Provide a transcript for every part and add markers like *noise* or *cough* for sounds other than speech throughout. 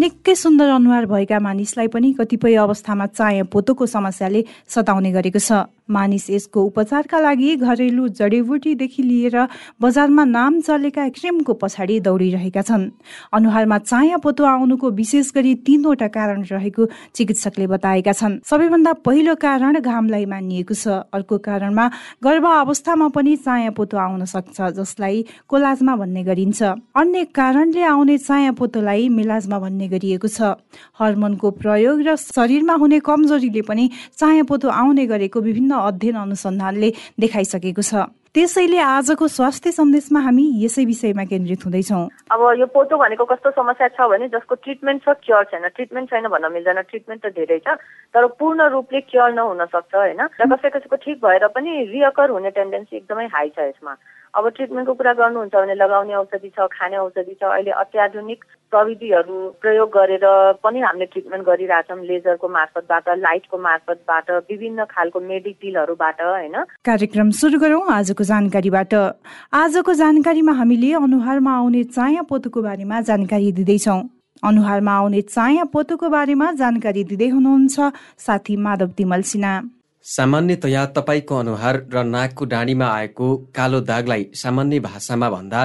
निकै सुन्दर अनुहार भएका मानिसलाई पनि कतिपय अवस्थामा चाया पोतोको समस्याले सताउने गरेको छ। मानिस यसको उपचारका लागि घरेलु जडीबुटीदेखि लिएर बजारमा नाम चलेका क्रिमको पछाडि दौडिरहेका छन्। अनुहारमा चाया पोतो आउनुको विशेष गरी तीनवटा कारण रहेको चिकित्सकले बताएका छन्। सबैभन्दा पहिलो कारण घामलाई मानिएको छ। अर्को कारणमा गर्भ अवस्थामा पनि चाया पोतो आउन सक्छ जसलाई कोलाजमा भन्ने गरिन्छ। अन्य कारणले आउने चाया पोतोलाई मिलाजमा भन्ने गरिएको छ। हर्मोनको प्रयोग र शरीरमा हुने कमजोरीले पनि चाया पोतो आउने गरेको विभिन्न अध्ययन अनुसन्धानले देखाइसकेको छ। त्यसैले आजको स्वास्थ्य सन्देशमा हामी यसै विषयमा केन्द्रित हुँदैछौँ। अब यो पोतो भनेको कस्तो समस्या छ भने जसको ट्रिटमेन्ट छ क्योर छैन। ट्रिटमेन्ट छैन भन्न मिल्दैन। ट्रिटमेन्ट त धेरै छ तर पूर्ण रूपले क्योर नहुन सक्छ होइन? र कसै कसैको ठिक भएर पनि रियकर हुने टेन्डेन्सी एकदमै हाई छ यसमा। अब ट्रिटमेन्टको कुरा गर्नुहुन्छ भने लगाउने औषधि छ खाने औषधि छ अहिले अत्याधुनिक प्रविधिहरू प्रयोग गरेर पनि हामीले ट्रिटमेन्ट गरिरहेछौँ लेजरको मार्फतबाट लाइटको मार्फतबाट विभिन्न खालको मेडिटिलहरूबाट होइन? कार्यक्रम सुरु गरौँ आजको जानकारीबाट। आजको जानकारीमा हामीले अनुहारमा आउने चाया पोतोको बारेमा जानकारी दिँदैछौँ। अनुहारमा आउने चाया पोतोको बारेमा जानकारी दिँदै हुनुहुन्छ साथी माधव तिमल सिन्हा। सामान्यतया तपाईँको अनुहार र नाकको डाँडीमा आएको कालो दागलाई सामान्य भाषामा भन्दा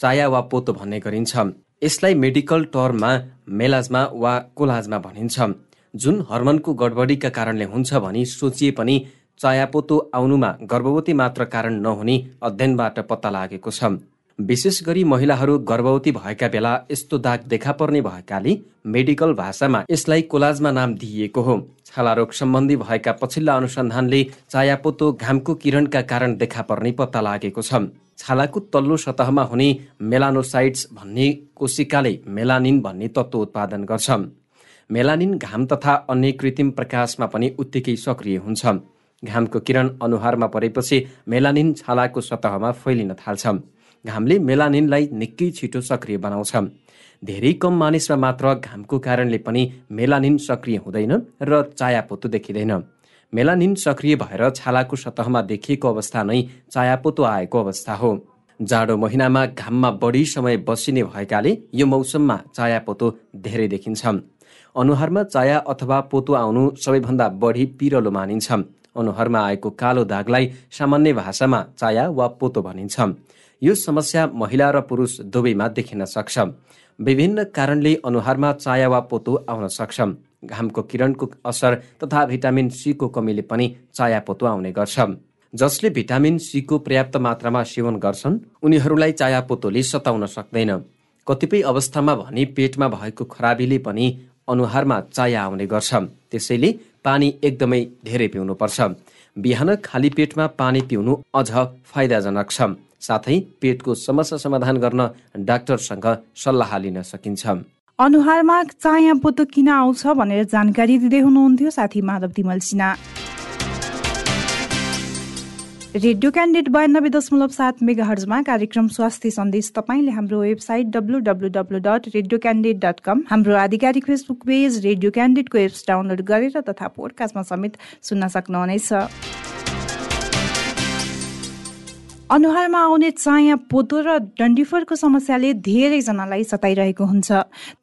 चाया वा पोतो भन्ने गरिन्छ। यसलाई मेडिकल टर्ममा मेलाजमा वा कोलाजमा भनिन्छ। जुन हर्मोनको गडबडीका कारणले हुन्छ भनी सोचिए पनि चायापोतो आउनुमा गर्भवती मात्र कारण नहुने अध्ययनबाट पत्ता लागेको छ। विशेष गरी महिलाहरू गर्भवती भएका बेला यस्तो दाग देखा पर्ने भएकाले मेडिकल भाषामा यसलाई कोलाजमा नाम दिइएको हो। छालारोग सम्बन्धी भएका पछिल्ला अनुसन्धानले चायापोतो घामको किरणका कारण देखा पर्ने पत्ता लागेको छ। छालाको तल्लो सतहमा हुने मेलानोसाइट्स भन्ने कोशिकाले मेलानिन भन्ने तत्त्व उत्पादन गर्छ। मेलानिन घाम तथा अन्य कृत्रिम प्रकाशमा पनि उत्तिकै सक्रिय हुन्छ। घामको किरण अनुहारमा परेपछि मेलानिन छालाको सतहमा फैलिन थाल्छ। घामले मेलानिनलाई निकै छिटो सक्रिय बनाउँछ। धेरै कम मानिसमा मात्र घामको कारणले पनि मेलानिन सक्रिय हुँदैन र चायापोतो देखिँदैन। मेलानिन सक्रिय भएर छालाको सतहमा देखिएको अवस्था नै चायापोतो आएको अवस्था हो। जाडो महिनामा घाममा बढी समय बसिने भएकाले यो मौसममा चायापोतो धेरै देखिन्छ। अनुहारमा चाया अथवा पोतो आउनु सबैभन्दा बढी पिरलो मानिन्छ। अनुहारमा आएको कालो दागलाई सामान्य भाषामा चाया वा पोतो भनिन्छ। यो समस्या महिला र पुरुष दुवैमा देखिन सक्छ। विभिन्न कारणले अनुहारमा चाया वा पोतो आउन सक्छ। घामको किरणको असर तथा भिटामिन सीको कमीले पनि चाया पोतो आउने गर्छ। जसले भिटामिन सीको पर्याप्त मात्रामा सेवन गर्छन् उनीहरूलाई चाया पोतोले सताउन सक्दैन। कतिपय अवस्थामा भने पेटमा भएको खराबीले पनि अनुहारमा चाया आउने गर्छ। त्यसैले पानी एकदमै धेरै पिउनुपर्छ। बिहान खाली पेटमा पानी पिउनु अझ फाइदाजनक छ। साथै पेटको समस्या समाधान गर्न डाक्टरसँग सल्लाह लिन सकिन्छ। अनुहारमा चाया पोतो किन आउँछ भनेर जानकारी दिँदै हुनुहुन्थ्यो साथी Madhav Timalsina. Radio candidate बयानब्बे दशमलव सात मेगा हर्जमा कार्यक्रम स्वास्थ्य सन्देश तपाईँले हाम्रो website W W W dot radio candidate dot com हाम्रो आधिकारिक फेसबुक पेज रेडियो क्यान्डिडेटको एप्स डाउनलोड गरेर तथा पोडकास्टमा समेत सुन्न सक्नुहुनेछ। अनुहारमा आउने चाया पोतो र डन्डिफरको समस्याले धेरैजनालाई सताइरहेको हुन्छ।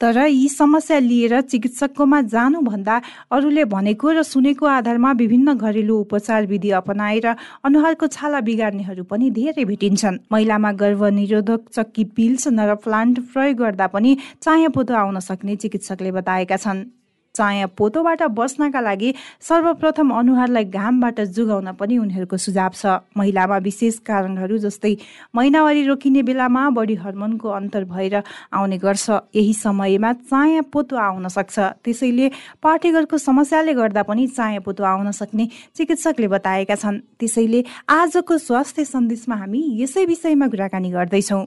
तर यी समस्या लिएर चिकित्सककोमा जानुभन्दा अरूले भनेको र सुनेको आधारमा विभिन्न घरेलु उपचार विधि अपनाएर अनुहारको छाला बिगार्नेहरू पनि धेरै भेटिन्छन्। महिलामा गर्भ निरोधक चक्की पिल्स नर प्लान्ट प्रयोग गर्दा पनि चाया पोतो आउन सक्ने चिकित्सकले बताएका छन्। चाया पोतोबाट बस्नका लागि सर्वप्रथम अनुहारलाई घामबाट जुगाउन पनि उनीहरूको सुझाव छ। महिलामा विशेष कारणहरू जस्तै महिनावारी रोकिने बेलामा बढी हर्मोनको अन्तर भएर आउने गर्छ। यही समयमा चाया पोतो आउन सक्छ। त्यसैले पार्टीगरको समस्याले गर्दा पनि चाया पोतो आउन सक्ने चिकित्सकले बताएका छन्। त्यसैले आजको स्वास्थ्य सन्देशमा हामी यसै विषयमा कुराकानी गर्दैछौँ।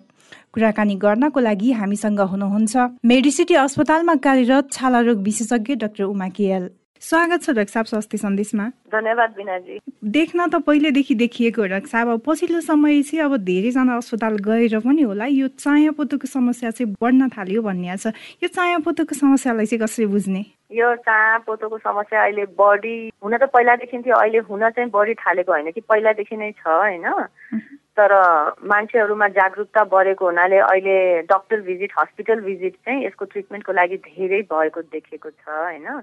कुराकानी गर्नको लागि हामीसँग हुनुहुन्छ मेडिसिटी अस्पतालमा कार्यरत छाला रोग विशेषज्ञ डाक्टर उमा केएल। स्वागत छ रक्साब स्वास्थ्य सन्देशमा। धन्यवाद बिनाजी। देख्न त पहिलेदेखि देखिएको रक्साब अब पछिल्लो समय चाहिँ अब धेरैजना अस्पताल गएर पनि होला यो चाया पोतोको समस्या चाहिँ बढ्न थाल्यो भन्ने छ। यो चाया पोतोको समस्यालाई चाहिँ कसरी बुझ्ने? यो चाया पोतोको समस्या अहिले बढी हुन त पहिलादेखि थियो अहिले हुन चाहिँ बढी थालेको होइन कि पहिलादेखि नै छ होइन। तर मान्छेहरूमा जागरुकता बढेको हुनाले अहिले डक्टर भिजिट हस्पिटल भिजिट चाहिँ यसको ट्रिटमेन्टको लागि धेरै भएको देखेको छ होइन?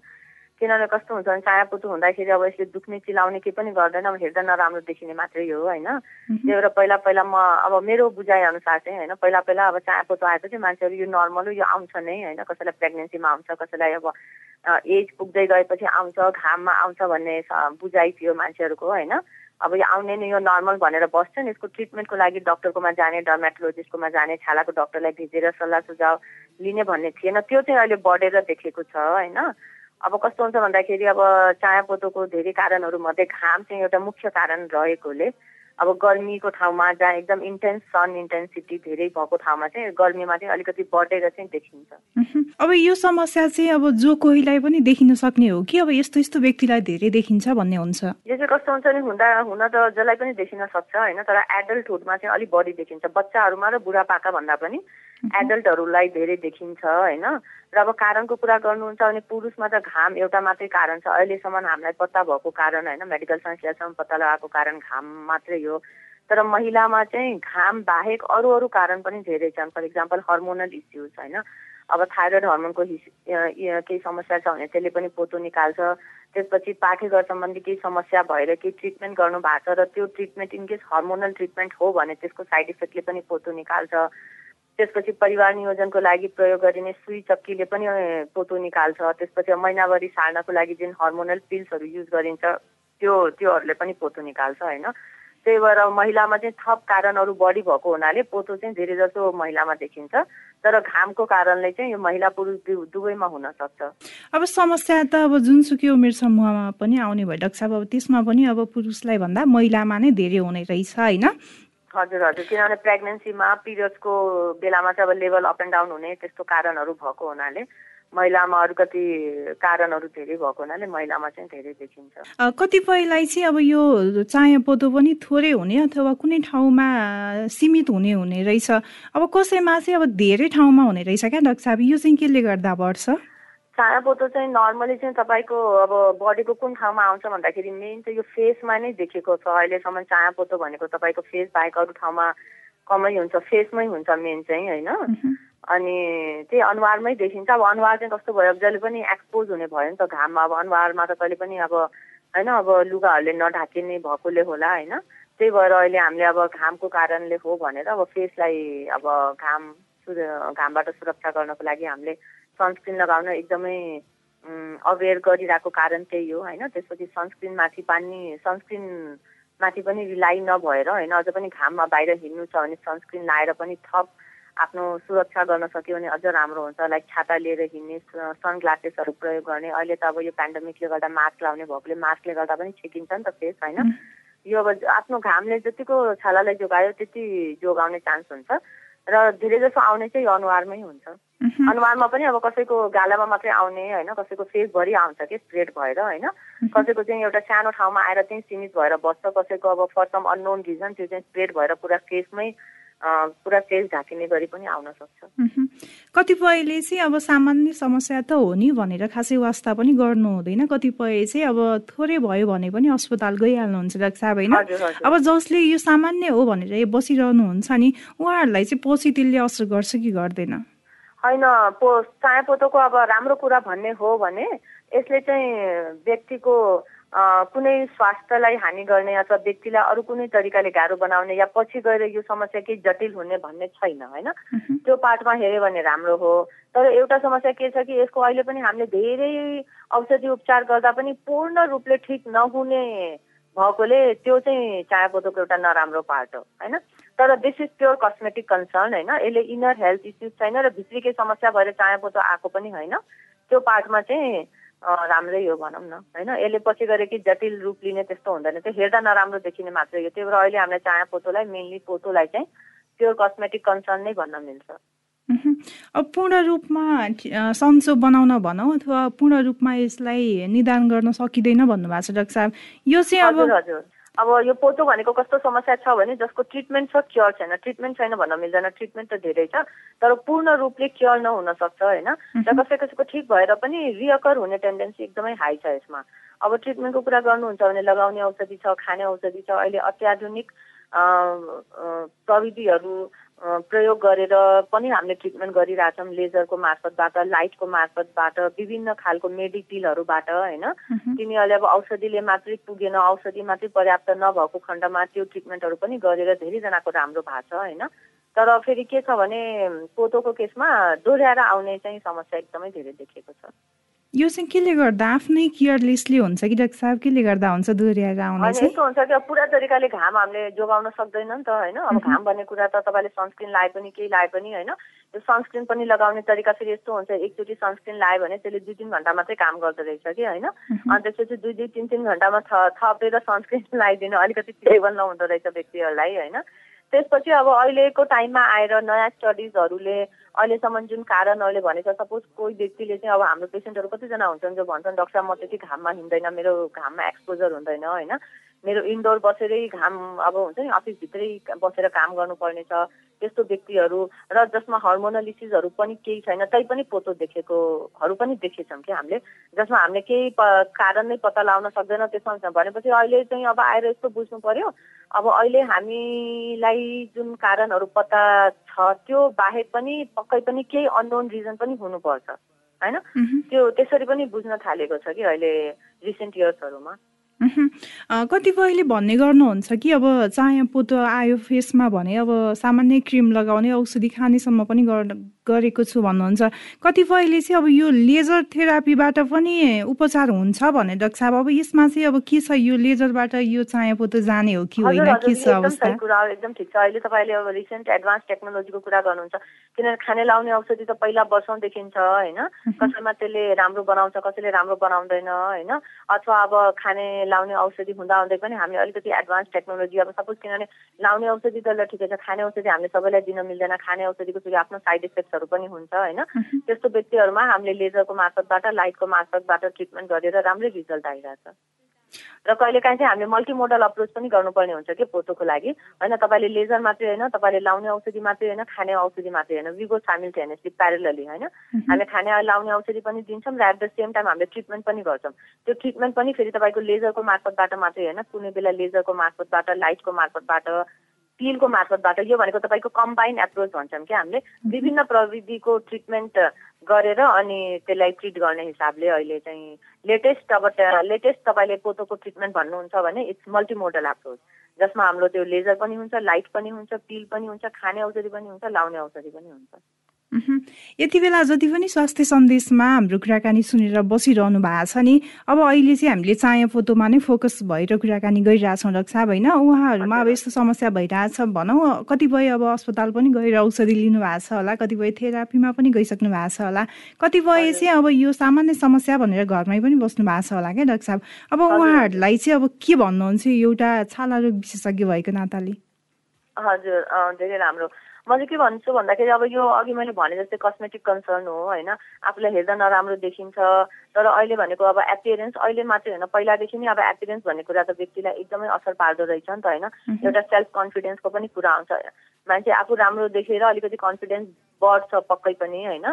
किनभने कस्तो हुन्छ भने चायापुतु हुँदाखेरि अब यसले दुख्ने चिलाउने केही पनि गर्दैन अब हेर्दा नराम्रो देखिने मात्रै हो होइन? त्यही भएर पहिला पहिला म अब मेरो बुझाइ अनुसार चाहिँ होइन पहिला पहिला अब चायापुतु आएपछि मान्छेहरू यो नर्मल हो यो आउँछ नै होइन? कसैलाई प्रेग्नेन्सीमा आउँछ कसैलाई अब एज पुग्दै गएपछि आउँछ घाममा आउँछ भन्ने बुझाइ थियो मान्छेहरूको होइन? अब यो आउने नै यो नर्मल भनेर बस्छन् यसको ट्रिटमेन्टको लागि डक्टरकोमा जाने डर्मेटोलोजिस्टकोमा जाने छालाको डक्टरलाई भेजेर सल्लाह सुझाव लिने भन्ने थिएन। त्यो चाहिँ अहिले बढेर देखेको छ होइन? अब कस्तो हुन्छ भन्दाखेरि अब चाया पोतोको धेरै कारणहरू मध्ये घाम चाहिँ एउटा मुख्य कारण रहेकोले अब गर्मीको ठाउँमा जहाँ एकदम इन्टेन्स सन इन्टेन्सिटी धेरै भएको ठाउँमा चाहिँ गर्मीमा चाहिँ अलिकति बढेर चाहिँ देखिन्छ। अब यो समस्या चाहिँ अब जो कोहीलाई पनि देखिन सक्ने हो कि अब यस्तो यस्तो व्यक्तिलाई धेरै देखिन्छ भन्ने हुन्छ? यो चाहिँ कस्तो हुन्छ नि हुँदा हुन त जसलाई पनि देखिन सक्छ होइन? तर एडल्टहुडमा चाहिँ अलिक बढी देखिन्छ। बच्चाहरूमा र बुढापाका भन्दा पनि एडल्टहरूलाई धेरै देखिन्छ होइन? र अब कारणको कुरा गर्नुहुन्छ भने पुरुषमा त घाम एउटा मात्रै कारण छ। अहिलेसम्म हामीलाई पत्ता भएको कारण होइन? मेडिकल साइन्सलेसम्म पत्ता लगाएको कारण घाम मात्रै हो। तर महिलामा चाहिँ घाम बाहेक अरू अरू कारण पनि धेरै छन्। फर इक्जाम्पल हर्मोनल इस्युज होइन? अब थाइरोइड हर्मोनको केही समस्या छ भने त्यसले पनि पोतो निकाल्छ। त्यसपछि पाठेघर सम्बन्धी केही समस्या भएर केही ट्रिटमेन्ट गर्नु भएको छ र त्यो ट्रिटमेन्ट इनकेस हर्मोनल ट्रिटमेन्ट हो भने त्यसको साइड इफेक्टले पनि पोतो निकाल्छ। त्यसपछि परिवार नियोजनको लागि प्रयोग गरिने सुई चक्कीले पनि पोतो निकाल्छ। त्यसपछि महिनावारी सार्नको लागि जुन हर्मोनल पिल्सहरू युज गरिन्छ त्यो त्योहरूले पनि पोतो निकाल्छ होइन? त्यही भएर महिलामा चाहिँ थप कारणहरू बढी भएको हुनाले पोतो चाहिँ धेरै जसो महिलामा देखिन्छ। तर घामको कारणले चाहिँ यो महिला पुरुष दुवैमा हुन सक्छ। अब समस्या त अब जुनसुकै उमेर समूहमा पनि आउने भयो। साहब अब त्यसमा पनि अब पुरुषलाई भन्दा महिलामा नै धेरै हुने रहेछ होइन? हजुर हजुर। किनभने प्रेग्नेन्सीमा पिरियड्सको बेलामा चाहिँ अब लेभल अप एन्ड डाउन हुने त्यस्तो कारणहरू भएको हुनाले महिलामा अरू कति कारणहरू धेरै भएको हुनाले महिलामा चाहिँ धेरै देखिन्छ। कतिपयलाई चाहिँ अब यो चाया पोतो पनि थोरै हुने अथवा कुनै ठाउँमा सीमित हुने हुने रहेछ। अब कसैमा चाहिँ अब धेरै ठाउँमा हुने रहेछ क्या डाक्टर साहब? यो चाहिँ केले गर्दा बढ्छ? छायापोतो चाहिँ नर्मली चाहिँ तपाईँको अब बडीको कुन ठाउँमा आउँछ भन्दाखेरि मेन चाहिँ यो फेसमा नै देखेको छ। अहिलेसम्म चायापोतो भनेको तपाईँको फेस बाहेक अरू ठाउँमा कमै हुन्छ फेसमै हुन्छ मेन चाहिँ होइन? अनि त्यही अनुहारमै देखिन्छ। अब अनुहार चाहिँ कस्तो भयो? जहिले पनि एक्सपोज हुने भयो नि त घाममा। अब अनुहारमा त कहिले पनि अब होइन? अब लुगाहरूले नढाकिने भएकोले होला होइन? त्यही भएर अहिले हामीले अब घामको कारणले हो भनेर अब फेसलाई अब घाम घामबाट सुरक्षा गर्नको लागि हामीले सनस्क्रिन लगाउन एकदमै अवेर गरिरहेको कारण त्यही हो होइन? त्यसपछि सनस्क्रिन माथि पानी सनस्क्रिन माथि पनि रिलाइ नभएर होइन? अझ पनि घाममा बाहिर हिँड्नु छ भने सनस्क्रिन लाएर पनि थप आफ्नो सुरक्षा गर्न सक्यो भने अझ राम्रो हुन्छ। लाइक छाता लिएर हिँड्ने सन ग्लासेसहरू प्रयोग गर्ने। अहिले त अब यो पेन्डेमिकले गर्दा मास्क लाउने भएकोले मास्कले गर्दा पनि छेकिन्छ नि त फेस होइन? यो अब आफ्नो घामले जतिको छालालाई जोगायो त्यति जोगाउने चान्स हुन्छ। र धेरै जसो आउने चाहिँ अनुहारमै हुन्छ। अनुहारमा पनि अब कसैको गालामा मात्रै आउने होइन कसैको फेसभरि आउँछ कि स्प्रेड भएर होइन। कसैको चाहिँ एउटा सानो ठाउँमा आएर चाहिँ सीमित भएर बस्छ कसैको अब फर सम अननोन रिजन त्यो चाहिँ स्प्रेड भएर पुरा फेसमै पुरा फेस ढाकिने गरी पनि आउन सक्छ। कतिपयले चाहिँ अब सामान्य समस्या त हो नि भनेर खासै वास्ता पनि गर्नु हुँदैन। कतिपय चाहिँ अब थोरै भयो भने पनि अस्पताल गइहाल्नुहुन्छ डाक्टर साहब होइन? अब जसले यो सामान्य हो भनेर बसिरहनुहुन्छ नि उहाँहरूलाई चाहिँ पछि त्यसले असर गर्छ कि गर्दैन? होइन पो पोतोको अब राम्रो कुरा भन्ने हो भने यसले चाहिँ व्यक्तिको कुनै स्वास्थ्यलाई हानि गर्ने अथवा व्यक्तिलाई अरू कुनै तरिकाले गाह्रो बनाउने या पछि गएर यो समस्या केही जटिल हुने भन्ने छैन होइन? त्यो पार्टमा हेऱ्यो भने राम्रो हो। तर एउटा समस्या के छ कि यसको अहिले पनि हामीले धेरै औषधि उपचार गर्दा पनि पूर्ण रूपले ठिक नहुने भएकोले त्यो चाहिँ चायापोतोको एउटा नराम्रो पार्ट हो होइन? तर this is pure cosmetic concern होइन? यसले इनर हेल्थ इस्युज छैन र भित्री केही समस्या भएर चायापोतो आएको पनि होइन। त्यो पार्टमा चाहिँ राम्रै हो भनौँ न। होइन? यसले पछि गएर कि जटिल रूप लिने त्यस्तो हुँदैन। त्यो हेर्दा नराम्रो देखिने मात्रै हो। त्यही भएर अहिले हामीलाई चाया पोतोलाई मेनली पोतोलाई चाहिँ प्योर कस्मेटिक कन्सर्न नै भन्न मिल्छ। अब पूर्ण रूपमा सन्चो बनाउन भनौँ अथवा पूर्ण रूपमा यसलाई निदान गर्न सकिँदैन भन्नुभएको छ डाक्टर साहब। यो चाहिँ अब हजुर। अब यो पोतो भनेको कस्तो समस्या छ भने जसको ट्रिटमेन्ट छ क्योर छैन। ट्रिटमेन्ट छैन भन्न मिल्दैन। ट्रिटमेन्ट त धेरै छ तर पूर्ण रूपले क्योर नहुन सक्छ होइन? र कसै कसैको ठिक भएर पनि रिअकर हुने टेन्डेन्सी एकदमै हाई छ यसमा। अब ट्रिटमेन्टको कुरा गर्नुहुन्छ भने लगाउने औषधि छ खाने औषधि छ। अहिले अत्याधुनिक प्रविधिहरू प्रयोग गरेर पनि हामीले ट्रिटमेन्ट गरिरहेछौँ लेजरको मार्फतबाट लाइटको मार्फतबाट विभिन्न खालको मेडिकिलहरूबाट होइन? तिनीहरूले अब औषधिले मात्रै पुगेन औषधि मात्रै पर्याप्त नभएको खण्डमा त्यो ट्रिटमेन्टहरू पनि गरेर धेरैजनाको राम्रो भएको छ होइन? तर फेरि के छ भने पोतोको केसमा दोहोऱ्याएर आउने चाहिँ समस्या एकदमै धेरै देखिएको छ। यो चाहिँ केले गर्दा आफ्नै केयरलेसली हुन्छ कि डाक्टर साहब? केले गर्दा हुन्छ दोहोऱ्याएर आउने यस्तो हुन्छ कि पुरा तरिकाले घाम हामीले जोगाउन सक्दैन नि त होइन? अब घाम भन्ने कुरा त तपाईँले सनस्क्रिन लाए पनि केही लाए पनि होइन? त्यो सनस्क्रिन पनि लगाउने तरिका फेरि यस्तो हुन्छ एकचोटि सनस्क्रिन लायो भने त्यसले दुई तिन घन्टा मात्रै काम गर्दो रहेछ कि होइन? अनि त्यसपछि दुई दुई तिन तिन घन्टामा थपेर सनस्क्रिन *laughs* लगाइदिनु अलिकति टेबल नहुँदो रहेछ व्यक्तिहरूलाई होइन? त्यसपछि अब अहिलेको टाइममा आएर नयाँ स्टडिजहरूले अहिलेसम्म जुन कारणहरूले भनेको सपोज कोही व्यक्तिले चाहिँ अब हाम्रो पेसेन्टहरू कतिजना हुन्छन् जो भन्छन् डक्टर म त्यति घाममा हिँड्दैन मेरो घाममा एक्सपोजर हुँदैन होइन? मेरो इन्डोर बसेरै घाम अब हुन्छ नि अफिसभित्रै बसेर काम गर्नुपर्ने छ त्यस्तो व्यक्तिहरू र जसमा हर्मोनल इस्युजहरू पनि केही छैन तै पनि पोतो देखेकोहरू पनि देखेछौँ कि हामीले जसमा हामीले केही कारण नै पत्ता लगाउन सक्दैन त्यसमा भनेपछि अहिले चाहिँ अब आएर यस्तो बुझ्नु पर्यो अब अहिले हामीलाई जुन कारणहरू पत्ता छ त्यो बाहेक पनि पक्कै पनि केही अननोन रिजन पनि हुनुपर्छ होइन? त्यो त्यसरी पनि बुझ्न थालेको छ कि अहिले रिसेन्ट इयर्सहरूमा कतिपयले भन्ने गर्नुहुन्छ कि अब चाया पोतो आयो फेसमा भने अब सामान्य क्रिम लगाउने औषधि खानेसम्म पनि गरेको छु भन्नुहुन्छ। कतिपयले चाहिँ अब यो लेजर थेरापीबाट पनि उपचार हुन्छ भने डाक्टर साहब अब यसमा चाहिँ अब के छ? यो लेजरबाट यो चाया पोतो जाने हो कि होइन? के छ अवस्था? एकदम ठिक छ। अहिले तपाईँले अब रिसेन्ट एडभान्स टेक्नोलोजीको कुरा गर्नुहुन्छ। किनभने खाने लाउने औषधि त पहिला वर्षौँदेखि छ होइन? *laughs* कसैमा त्यसले राम्रो बनाउँछ कसैले राम्रो बनाउँदैन होइन? अथवा अब खाने लाउने औषधि हुँदा हुँदै पनि हामीले अलिकति एडभान्स टेक्नोलोजी अब सपोज किनभने लाउने औषधि त ल ठिकै छ खाने औषधि हामीले सबैलाई दिन मिल्दैन। खाने औषधिको फेरि आफ्नो साइड इफेक्ट्सहरू पनि हुन्छ होइन? त्यस्तो व्यक्तिहरूमा हामीले लेजरको मार्फतबाट लाइटको मार्फतबाट ट्रिटमेन्ट गरेर राम्रै रिजल्ट आइरहेछ। र कहिलेकाहीँ चाहिँ हामीले मल्टिमोडल अप्रोच पनि गर्नुपर्ने हुन्छ कि पोतोको लागि। होइन तपाईँले लेजर मात्रै होइन तपाईँले लाउने औषधि मात्रै होइन खाने औषधि मात्रै होइन। विगो सामिल्टेनियसली प्यारलली होइन? हामीले खाने लाउने औषधि पनि दिन्छौँ र एट द सेम टाइम हामीले ट्रिटमेन्ट पनि गर्छौँ। त्यो ट्रिटमेन्ट पनि फेरि तपाईँको लेजरको मार्फतबाट मात्रै होइन। कुनै बेला लेजरको मार्फतबाट लाइटको मार्फतबाट पिलको मार्फतबाट यो भनेको तपाईँको कम्बाइन एप्रोच भन्छौँ कि हामीले विभिन्न प्रविधिको ट्रिटमेन्ट गरेर अनि त्यसलाई ट्रिट गर्ने हिसाबले अहिले चाहिँ लेटेस्ट अब लेटेस्ट तपाईँले पोतोको ट्रिटमेन्ट भन्नुहुन्छ भने इट्स मल्टिमोडल एप्रोच जसमा हाम्रो त्यो लेजर पनि हुन्छ लाइट पनि हुन्छ पिल पनि हुन्छ खाने औषधि पनि हुन्छ लाउने औषधि पनि हुन्छ। यति बेला जति पनि स्वास्थ्य सन्देशमा हाम्रो कुराकानी सुनेर बसिरहनु भएको छ नि अब अहिले चाहिँ हामीले चाया फोटोमा नै फोकस भएर कुराकानी गरिरहेछौँ रक्षा होइन उहाँहरूमा अब यस्तो समस्या भइरहेछ भनौँ। कतिपय अब अस्पताल पनि गएर औषधि लिनु भएको छ होला कतिपय थेरापीमा पनि गइसक्नु भएको छ होला। कतिपय चाहिँ अब यो सामान्य समस्या भनेर घरमै पनि बस्नु भएको छ होला क्या डाक्टर साहब अब उहाँहरूलाई चाहिँ अब के भन्नुहुन्छ एउटा छाला रोग विशेषज्ञ भएको नाताले? हजुर धेरै राम्रो। म चाहिँ के भन्छु भन्दाखेरि अब यो अघि मैले भने जस्तै कस्मेटिक कन्सर्न हो होइन? आफूलाई हेर्दा नराम्रो देखिन्छ। तर अहिले भनेको अब एपियरेन्स अहिले मात्रै होइन पहिलादेखि नै अब एपियरेन्स भन्ने कुरा त व्यक्तिलाई एकदमै असर पार्दो रहेछ नि त होइन? एउटा सेल्फ कन्फिडेन्सको पनि कुरा आउँछ। मान्छे आफू राम्रो देखेर अलिकति कन्फिडेन्स बढ्छ पक्कै पनि होइन?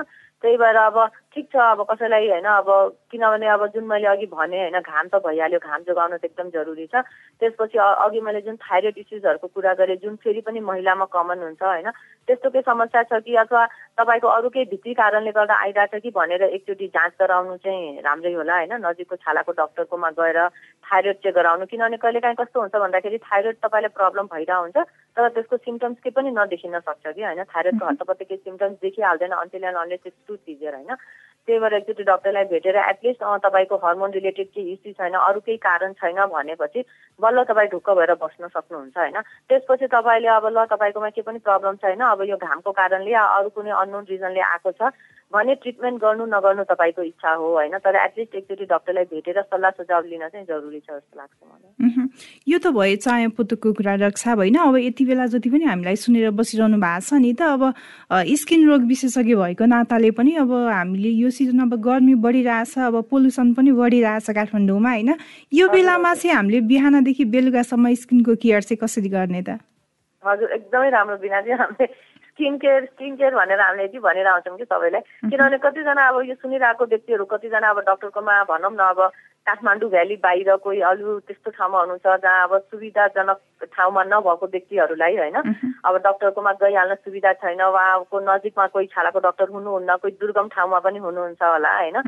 त्यही भएर अब ठिक छ अब कसैलाई होइन अब किनभने अब जुन मैले अघि भने होइन घाम त भइहाल्यो घाम जोगाउनु त एकदम जरुरी छ। त्यसपछि अघि मैले जुन थाइरोइड इस्युजहरूको कुरा गरेँ जुन फेरि पनि महिलामा कमन हुन्छ होइन त्यस्तो केही समस्या छ कि अथवा तपाईँको अरू केही भित्री कारणले गर्दा आइरहेछ कि भनेर एकचोटि जाँच गराउनु चाहिँ राम्रै होला होइन नजिकको छालाको डक्टरकोमा गएर थाइरोइड चेक गराउनु। किनभने कहिलेकाहीँ कस्तो हुन्छ भन्दाखेरि थाइरोइड तपाईँलाई प्रब्लम भइरहेको हुन्छ तर त्यसको सिम्टम्स केही पनि नदेखिन सक्छ कि होइन थाइरोइडको हतपत्त केही symptoms देखिहाल्दैन until and unless too severe होइन। त्यही भएर एकचोटि डक्टरलाई भेटेर एटलिस्ट तपाईँको हर्मोन रिलेटेड केही इस्यु छैन अरू केही कारण छैन भनेपछि बल्ल तपाईँ ढुक्क भएर बस्न सक्नुहुन्छ होइन? त्यसपछि तपाईँले अब ल तपाईँकोमा केही पनि प्रब्लम छैन अब यो घामको कारणले या अरू कुनै अननोन रिजनले आएको छ भने ट्रिटमेन्ट गर्नु नगर्नु तपाईँको इच्छा हो होइन? तर एटलिस्ट एकचोटि डक्टरलाई भेटेर सल्लाह सुझाव लिन चाहिँ जरुरी छ जस्तो लाग्छ मलाई। यो त भयो चाया पुतुकको कुरा रक्षा होइन अब यति बेला जति पनि हामीलाई सुनेर बसिरहनु भएको छ नि त अब स्किन रोग विशेषज्ञ भएको नाताले पनि अब हामीले यो सिजन अब गर्मी बढिरहेछ अब पोल्युसन पनि बढिरहेछ काठमाडौँमा होइन? यो बेलामा चाहिँ हामीले बिहानदेखि बेलुकासम्म स्किनको केयर चाहिँ कसरी गर्ने त? हजुर एकदमै राम्रो बिना चाहिँ हामीले स्किन केयर स्किन केयर भनेर हामीले यति भनेर आउँछौँ कि सबैलाई। किनभने कतिजना अब यो सुनिरहेको व्यक्तिहरू कतिजना अब डक्टरकोमा भनौँ न अब काठमाडौँ भ्याली बाहिर कोही अरू त्यस्तो ठाउँमा हुनुहुन्छ जहाँ अब सुविधाजनक ठाउँमा नभएको व्यक्तिहरूलाई होइन अब डक्टरकोमा गइहाल्न सुविधा छैन उहाँको नजिकमा कोही छालाको डक्टर हुनुहुन्न कोही दुर्गम ठाउँमा पनि हुनुहुन्छ होला होइन।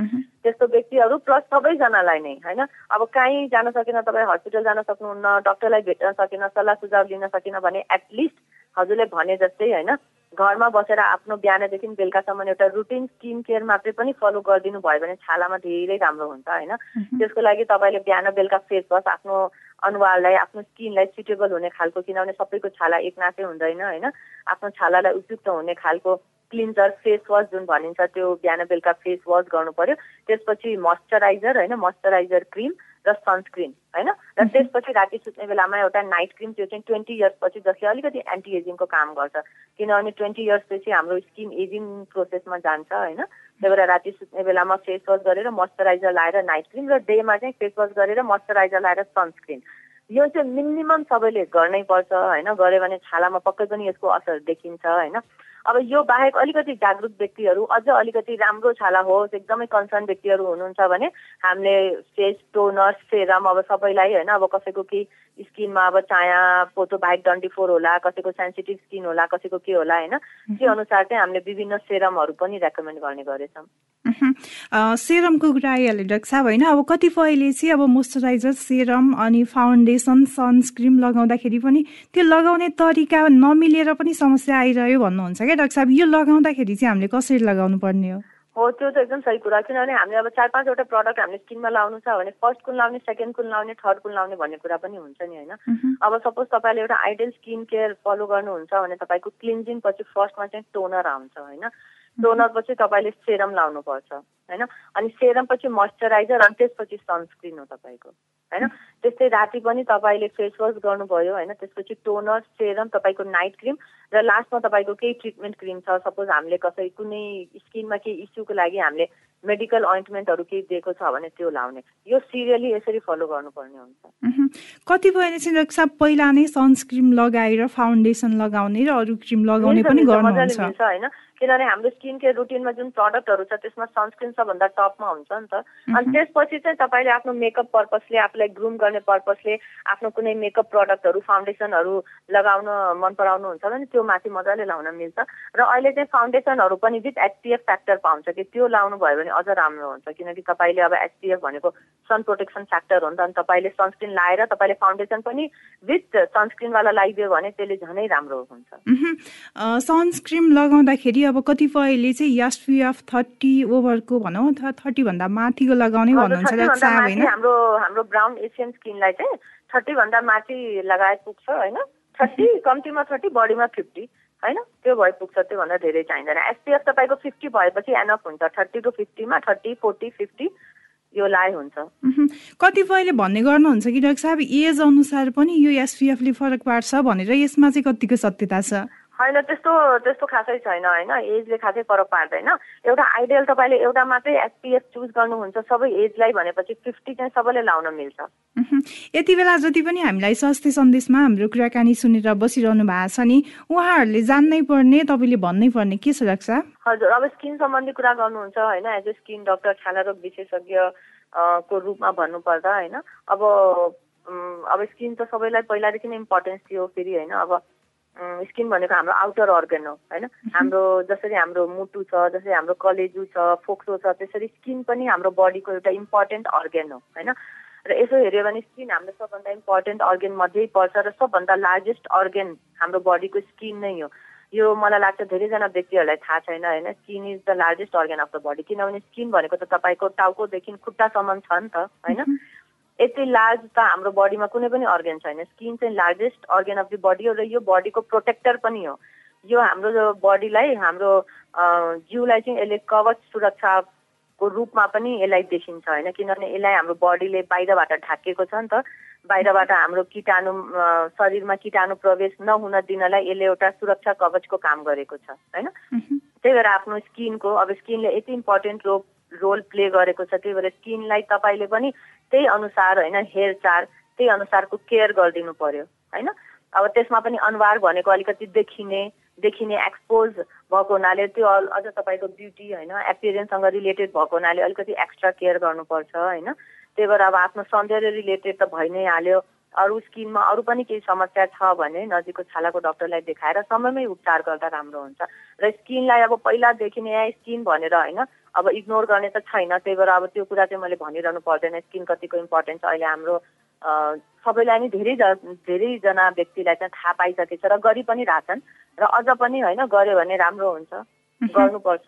त्यस्तो व्यक्तिहरू प्लस सबैजनालाई नै होइन। अब कहीँ जान सकेन तपाईँ हस्पिटल जान सक्नुहुन्न डक्टरलाई भेट्न सकेन सल्लाह सुझाव लिन सकेन भने एटलिस्ट हजुरले भने जस्तै होइन घरमा बसेर आफ्नो बिहानदेखि बेलुकासम्म एउटा रुटिन स्किन केयर मात्रै पनि फलो गरिदिनु भयो भने छालामा धेरै राम्रो हुन्छ होइन? त्यसको लागि तपाईँले बिहान बेलुका फेस वास आफ्नो अनुहारलाई आफ्नो स्किनलाई सुटेबल हुने खालको किनभने सबैको छाला एक नाकै हुँदैन होइन? आफ्नो छालालाई उपयुक्त हुने खालको क्लिन्जर फेस वास जुन भनिन्छ त्यो बिहान बेलुका फेस वास गर्नु पर्यो। त्यसपछि मोइस्चराइजर होइन? मोइस्चराइजर क्रिम र सनस्क्रिन होइन र त्यसपछि राति सुत्ने बेलामा एउटा नाइट क्रिम त्यो चाहिँ ट्वेन्टी इयर्सपछि जसले अलिकति एन्टी एजिङको काम गर्छ। किनभने ट्वेन्टी इयर्सपछि हाम्रो स्किन एजिङ प्रोसेसमा जान्छ होइन? त्यही भएर राति सुत्ने बेलामा फेस वास गरेर मोइस्चराइजर लाएर नाइट क्रिम र डेमा चाहिँ फेस वास गरेर मोइस्चराइजर लाएर सनस्क्रिन यो चाहिँ मिनिमम सबैले गर्नै पर्छ होइन? गऱ्यो भने छालामा पक्कै पनि यसको असर देखिन्छ होइन? अब यो बाहेक अलिकति जागरुक व्यक्तिहरू अझ अलिकति राम्रो छाला होस् एकदमै कन्सर्न व्यक्तिहरू हुनुहुन्छ भने हामीले फेस टोनर सेरम अब सबैलाई होइन अब कसैको केही स्किनमा अब चाया पोतो बाहेक डन्डी फोर होला कसैको सेन्सिटिभ स्किन होला कसैको के होला होइन त्यो अनुसार चाहिँ हामीले विभिन्न सेरमहरू पनि रेकमेन्ड गर्ने गरेछौँ सेरमको कुरा आइहाल्यो डाक्टर साहब होइन? अब कतिपयले चाहिँ अब मोइस्चराइजर सेरम अनि फाउन्डेसन सनस्क्रिम लगाउँदाखेरि पनि त्यो लगाउने तरिका नमिलेर पनि समस्या आइरह्यो भन्नुहुन्छ क्या डाक्टर साहब यो लगाउँदाखेरि चाहिँ हामीले कसरी लगाउनु पर्ने हो? हो त्यो त एकदम सही कुरा। किनभने हामीले अब चार पाँचवटा प्रडक्ट हामीले स्किनमा लाउनु छ भने फर्स्ट कुन लाउने सेकेन्ड कुन लाउने थर्ड कुन लाउने भन्ने कुरा पनि हुन्छ नि होइन। अब सपोज तपाईँले एउटा आइडियल स्किन केयर फलो गर्नुहुन्छ भने तपाईँको क्लिन्जिङ पछि फर्स्टमा चाहिँ टोनर आउँछ होइन। टोनर पछि तपाईँले सेरम लाउनुपर्छ होइन। अनि सेरम पछि मोइस्चराइजर अनि त्यसपछि सनस्क्रिन हो तपाईँको। होइन? त्यस्तै राति पनि तपाईँले फेस वास गर्नुभयो होइन? त्यसपछि टोनर सेरम तपाईँको नाइट क्रिम र लास्टमा तपाईँको केही ट्रिटमेन्ट क्रिम छ। सपोज हामीले कसै कुनै स्किनमा केही इस्युको लागि हामीले मेडिकल ओइन्टमेन्टहरू केही दिएको छ भने त्यो लाउने। यो सिरियली यसरी फलो गर्नुपर्ने हुन्छ। कतिपयले चाहिँ रक्षा पहिला नै सनस्क्रिम लगाएर फाउन्डेसन लगाउने र अरू क्रिम लगाउने पनि गर्नुहुन्छ। होइन? किनभने हाम्रो स्किन केयर रुटिनमा जुन प्रडक्टहरू छ त्यसमा सनस्क्रिन सबभन्दा टपमा हुन्छ नि त। अनि त्यसपछि चाहिँ तपाईँले आफ्नो मेकअप पर्पसले आफूलाई ग्रुम गर्ने पर्पसले आफ्नो कुनै मेकअप प्रडक्टहरू फाउन्डेसनहरू लगाउन मन पराउनुहुन्छ भने त्यो माथि मजाले लाउन मिल्छ। र अहिले चाहिँ फाउन्डेसनहरू पनि विथ एचपिएफ फ्याक्टर पाउँछ कि त्यो लाउनु भयो भने अझ राम्रो हुन्छ। किनकि तपाईँले अब एचपिएफ भनेको सन प्रोटेक्सन फ्याक्टर हो नि त अनि तपाईँले सनस्क्रिन लाएर तपाईँले फाउन्डेसन पनि विथ सनस्क्रिनवाला लगाइदियो भने त्यसले झनै राम्रो हुन्छ। सनस्क्रिन लगाउँदाखेरि अब कतिपयले चाहिँ एसपिएफ थर्टी ओभरको भनौँ अथवा थर्टीभन्दा माथिको लगाउने भन्नुहुन्छ हाम्रो हाम्रो ब्राउन एसियन स्किनलाई चाहिँ थर्टीभन्दा माथि लगाए पुग्छ होइन। थर्टी *laughs* कम्तीमा थर्टी बडीमा फिफ्टी होइन? त्यो भए पुग्छ त्योभन्दा धेरै चाहिँदैन। एसपिएफ तपाईँको फिफ्टी भएपछि एनअफ हुन्छ। थर्टी टु फिफ्टीमा थर्टी फोर्टी फिफ्टी यो लाइ हुन्छ। कतिपयले भन्ने गर्नुहुन्छ कि डाक्टर साहब एज अनुसार पनि यो एसपिएफले फरक पार्छ भनेर यसमा चाहिँ कतिको सत्यता छ? होइन त्यस्तो त्यस्तो खासै छैन होइन? एजले खासै फरक पार्दैन। एउटा आइडियल तपाईँले एउटा मात्रै एसपिएफ चुज गर्नुहुन्छ सबै एजलाई भनेपछि फिफ्टी चाहिँ सबैले लाउन मिल्छ। यति बेला जति पनि हामीलाई स्वास्थ्य सन्देशमा हाम्रो कुराकानी सुनेर बसिरहनु भएको छ नि उहाँहरूले जान्नै पर्ने तपाईँले भन्नै पर्ने के छ रक्षा हजुर अब स्किन सम्बन्धी कुरा गर्नुहुन्छ होइन? एज ए स्किन डक्टर छाला रोग विशेषज्ञ को रूपमा भन्नुपर्दा होइन? अब अब स्किन त सबैलाई पहिलादेखि नै इम्पोर्टेन्स थियो फेरि होइन? अब स्किन भनेको हाम्रो आउटर अर्गन हो होइन? *laughs* हाम्रो जसरी हाम्रो मुटु छ जसरी हाम्रो कलेजु छ फोक्सो छ त्यसरी स्किन पनि हाम्रो बडीको एउटा इम्पोर्टेन्ट अर्गन हो होइन? र यसो हेऱ्यो भने स्किन हाम्रो सबभन्दा इम्पोर्टेन्ट अर्गन मध्ये पर्छ र सबभन्दा लार्जेस्ट अर्गन हाम्रो बडीको स्किन नै हो। यो मलाई लाग्छ धेरैजना व्यक्तिहरूलाई थाहा छैन होइन? Skin is the largest organ of the body किनभने स्किन भनेको त तपाईँको टाउकोदेखि खुट्टासम्म छ नि त होइन? *laughs* यति लार्ज त हाम्रो बडीमा कुनै पनि अर्गन छैन। स्किन चाहिँ largest organ of the body हो र यो बडीको प्रोटेक्टर पनि हो। यो हाम्रो बडीलाई हाम्रो जिउलाई चाहिँ यसले कवच सुरक्षाको रूपमा पनि यसलाई देखिन्छ होइन। किनभने यसलाई हाम्रो बडीले बाहिरबाट ढाकेको छ नि त। बाहिरबाट हाम्रो किटाणु शरीरमा किटाणु प्रवेश नहुन दिनलाई यसले एउटा सुरक्षा कवचको काम गरेको छ होइन? त्यही भएर आफ्नो स्किनको अब स्किनले यति इम्पोर्टेन्ट रोल रोल प्ले गरेको छ त्यही भएर स्किनलाई तपाईँले पनि त्यही अनुसार होइन हेरचाह त्यही अनुसारको केयर गरिदिनु पर्यो होइन? अब त्यसमा पनि अनुहार भनेको अलिकति देखिने देखिने एक्सपोज भएको हुनाले त्यो अझ तपाईँको ब्युटी होइन एपियरेन्ससँग रिलेटेड भएको हुनाले अलिकति एक्स्ट्रा केयर गर्नुपर्छ होइन? त्यही भएर अब आफ्नो सौन्दर्य रिलेटेड त भइ नै हाल्यो। अरू स्किनमा अरू पनि केही समस्या छ भने नजिकको छालाको डक्टरलाई देखाएर समयमै उपचार गर्दा राम्रो हुन्छ। र स्किनलाई अब पहिलादेखि नै स्किन भनेर होइन अब इग्नोर गर्ने त छैन त्यही भएर अब त्यो कुरा चाहिँ मैले भनिरहनु पर्दैन। स्किन कतिको इम्पोर्टेन्ट छ अहिले हाम्रो सबैलाई नै धेरै धेरैजना व्यक्तिलाई चाहिँ थाहा पाइसकेको छ र गरि पनि रहेछन् र अझ पनि होइन गऱ्यो भने राम्रो हुन्छ। गर्नुपर्छ।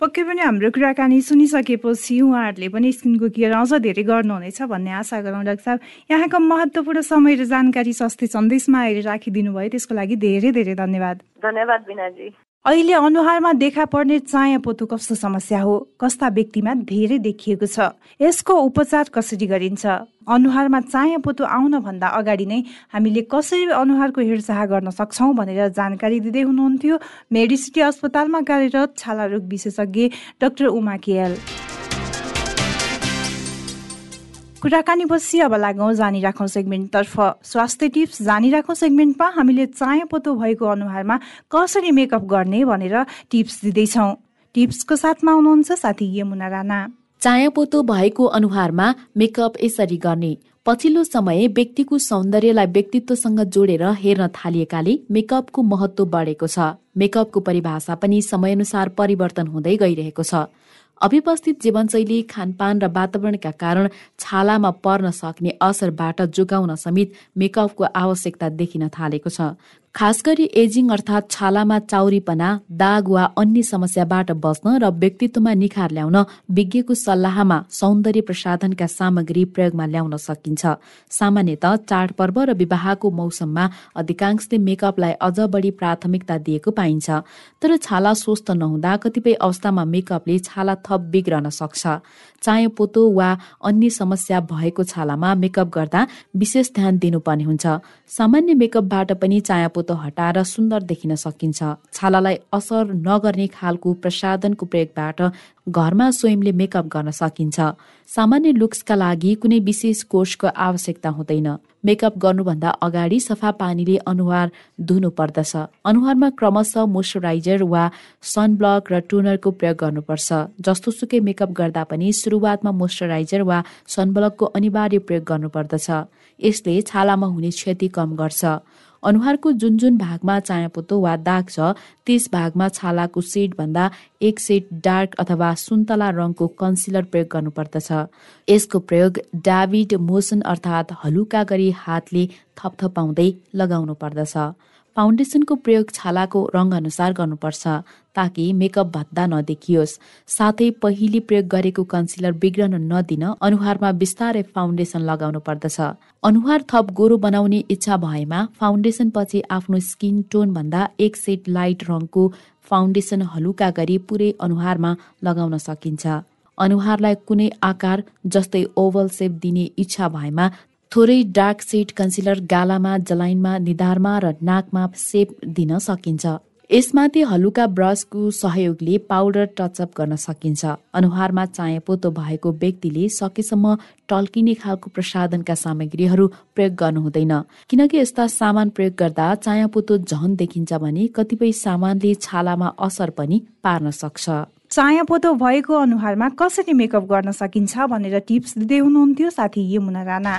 पक्कै पनि हाम्रो कुराकानी सुनिसकेपछि उहाँहरूले पनि स्किनको केयर अझ धेरै गर्नुहुनेछ भन्ने आशा गरौँ डाक्टर साहब। यहाँको महत्त्वपूर्ण समय र जानकारी स्वास्थ्य सन्देशमा आएर राखिदिनु भयो त्यसको लागि धेरै धेरै धन्यवाद। धन्यवाद बिनाजी। अहिले अनुहारमा देखा पर्ने चाया पोतो कस्तो समस्या हो। कस्ता व्यक्तिमा धेरै देखिएको छ। यसको उपचार कसरी गरिन्छ? अनुहारमा चाया पोतो आउनभन्दा अगाडि नै हामीले कसरी अनुहारको हेरचाह गर्न सक्छौँ भनेर जानकारी दिँदै हुनुहुन्थ्यो। मेडिसिटी अस्पतालमा कार्यरत छाला रोग विशेषज्ञ डाक्टर उमा केएल। कुराकानी पछि अब लागौँ जानिराखौँ सेगमेन्टतर्फ स्वास्थ्य टिप्स जानिराखौँ सेगमेन्टमा हामीले पोतो भएको अनुहारमा कसरी मेकअप गर्ने भनेर टिप्स दिँदैछौँ। टिप्सको साथमा हुनुहुन्छ साथी यमुना राणा। पोतो भएको अनुहारमा मेकअप यसरी गर्ने। पछिल्लो समय व्यक्तिको सौन्दर्यलाई व्यक्तित्वसँग जोडेर हेर्न थालिएकाले मेकअपको महत्व बढेको छ। मेकअपको परिभाषा पनि समयअनुसार परिवर्तन हुँदै गइरहेको छ। अव्यवस्थित जीवनशैली खानपान र वातावरणका कारण छालामा पर्न सक्ने असरबाट जोगाउन समेत मेकअपको आवश्यकता देखिन थालेको छ। खास गरी एजिङ अर्थात् छालामा चाउरीपना दाग वा अन्य समस्याबाट बस्न र व्यक्तित्वमा निखार ल्याउन विज्ञको सल्लाहमा सौन्दर्य प्रसाधनका सामग्री प्रयोगमा ल्याउन सकिन्छ। सामान्यत चाडपर्व र विवाहको मौसममा अधिकांशले मेकअपलाई अझ बढी प्राथमिकता दिएको पाइन्छ। तर छाला स्वस्थ नहुँदा कतिपय अवस्थामा मेकअपले छाला थप बिग्रन सक्छ। चाय पोतो वा अन्य समस्या भएको छालामा मेकअप गर्दा विशेष ध्यान दिनुपर्ने हुन्छ। सामान्य मेकअपबाट पनि चायापोतो हटाएर सुन्दर देखिन सकिन्छ। छालालाई असर नगर्ने खालको प्रसाधनको प्रयोगबाट घरमा स्वयंले मेकअप गर्न सकिन्छ। सामान्य लुक्सका लागि कुनै विशेष कोर्सको आवश्यकता हुँदैन। मेकअप गर्नुभन्दा अगाडि सफा पानीले अनुहार धुनु पर्दछ अनुहारमा क्रमशः मोइस्चराइजर वा सनब्लक र टोनरको प्रयोग गर्नुपर्छ। जस्तो सुकै मेकअप गर्दा पनि सुरुवातमा मोइस्चराइजर वा सनब्लकको अनिवार्य प्रयोग गर्नुपर्दछ। यसले छालामा हुने क्षति कम गर्छ। अनुहारको जुन जुन भागमा चायापोतो वा दाग छ त्यस भागमा छालाको भन्दा एक सेट डार्क अथवा सुन्तला रङको कन्सिलर प्रयोग गर्नुपर्दछ। यसको प्रयोग डाभिड मोसन अर्थात् हलुका गरी हातले थपथपाउँदै लगाउनु पर्दछ फाउन्डेसनको प्रयोग छालाको रङ अनुसार गर्नुपर्छ। ताकि मेकअप भत्ता नदेखियोस्। साथै पहिले प्रयोग गरेको कन्सिलर बिग्रन नदिन अनुहारमा बिस्तारै फाउन्डेसन लगाउनु पर्दछ। अनुहार थप गोरो बनाउने इच्छा भएमा फाउन्डेसन पछि आफ्नो स्किन टोन भन्दा एक सेट लाइट रङको फाउन्डेसन हलुका गरी पुरै अनुहारमा लगाउन सकिन्छ। अनुहारलाई कुनै आकार जस्तै ओभल सेप दिने इच्छा भएमा थोरै डार्क सेड कन्सिलर गालामा जलाइनमा निधारमा र नाकमा सेप दिन सकिन्छ। यसमाथि हलुका ब्रसको सहयोगले पाउडर टचअप गर्न सकिन्छ। अनुहारमा पोतो भएको व्यक्तिले सकेसम्म टल्किने खालको प्रसाधनका सामग्रीहरू प्रयोग गर्नु हुँदैन। किनकि यस्ता सामान प्रयोग गर्दा पोतो झन देखिन्छ भने कतिपय सामानले छालामा असर पनि पार्न सक्छ। पोतो भएको अनुहारमा कसरी मेकअप गर्न सकिन्छ भनेर टिप्स दिँदै हुनुहुन्थ्यो साथी यमुना राणा।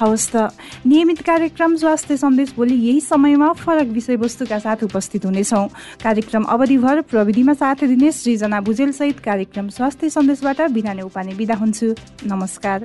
हवस् त। नियमित कार्यक्रम स्वास्थ्य सन्देश भोलि यही समयमा फरक विषयवस्तुका साथ उपस्थित हुनेछौँ। कार्यक्रम अवधिभर प्रविधिमा साथ दिने सृजना भुजेलसहित कार्यक्रम स्वास्थ्य सन्देशबाट बिना उपाने बिदा हुन्छु। नमस्कार।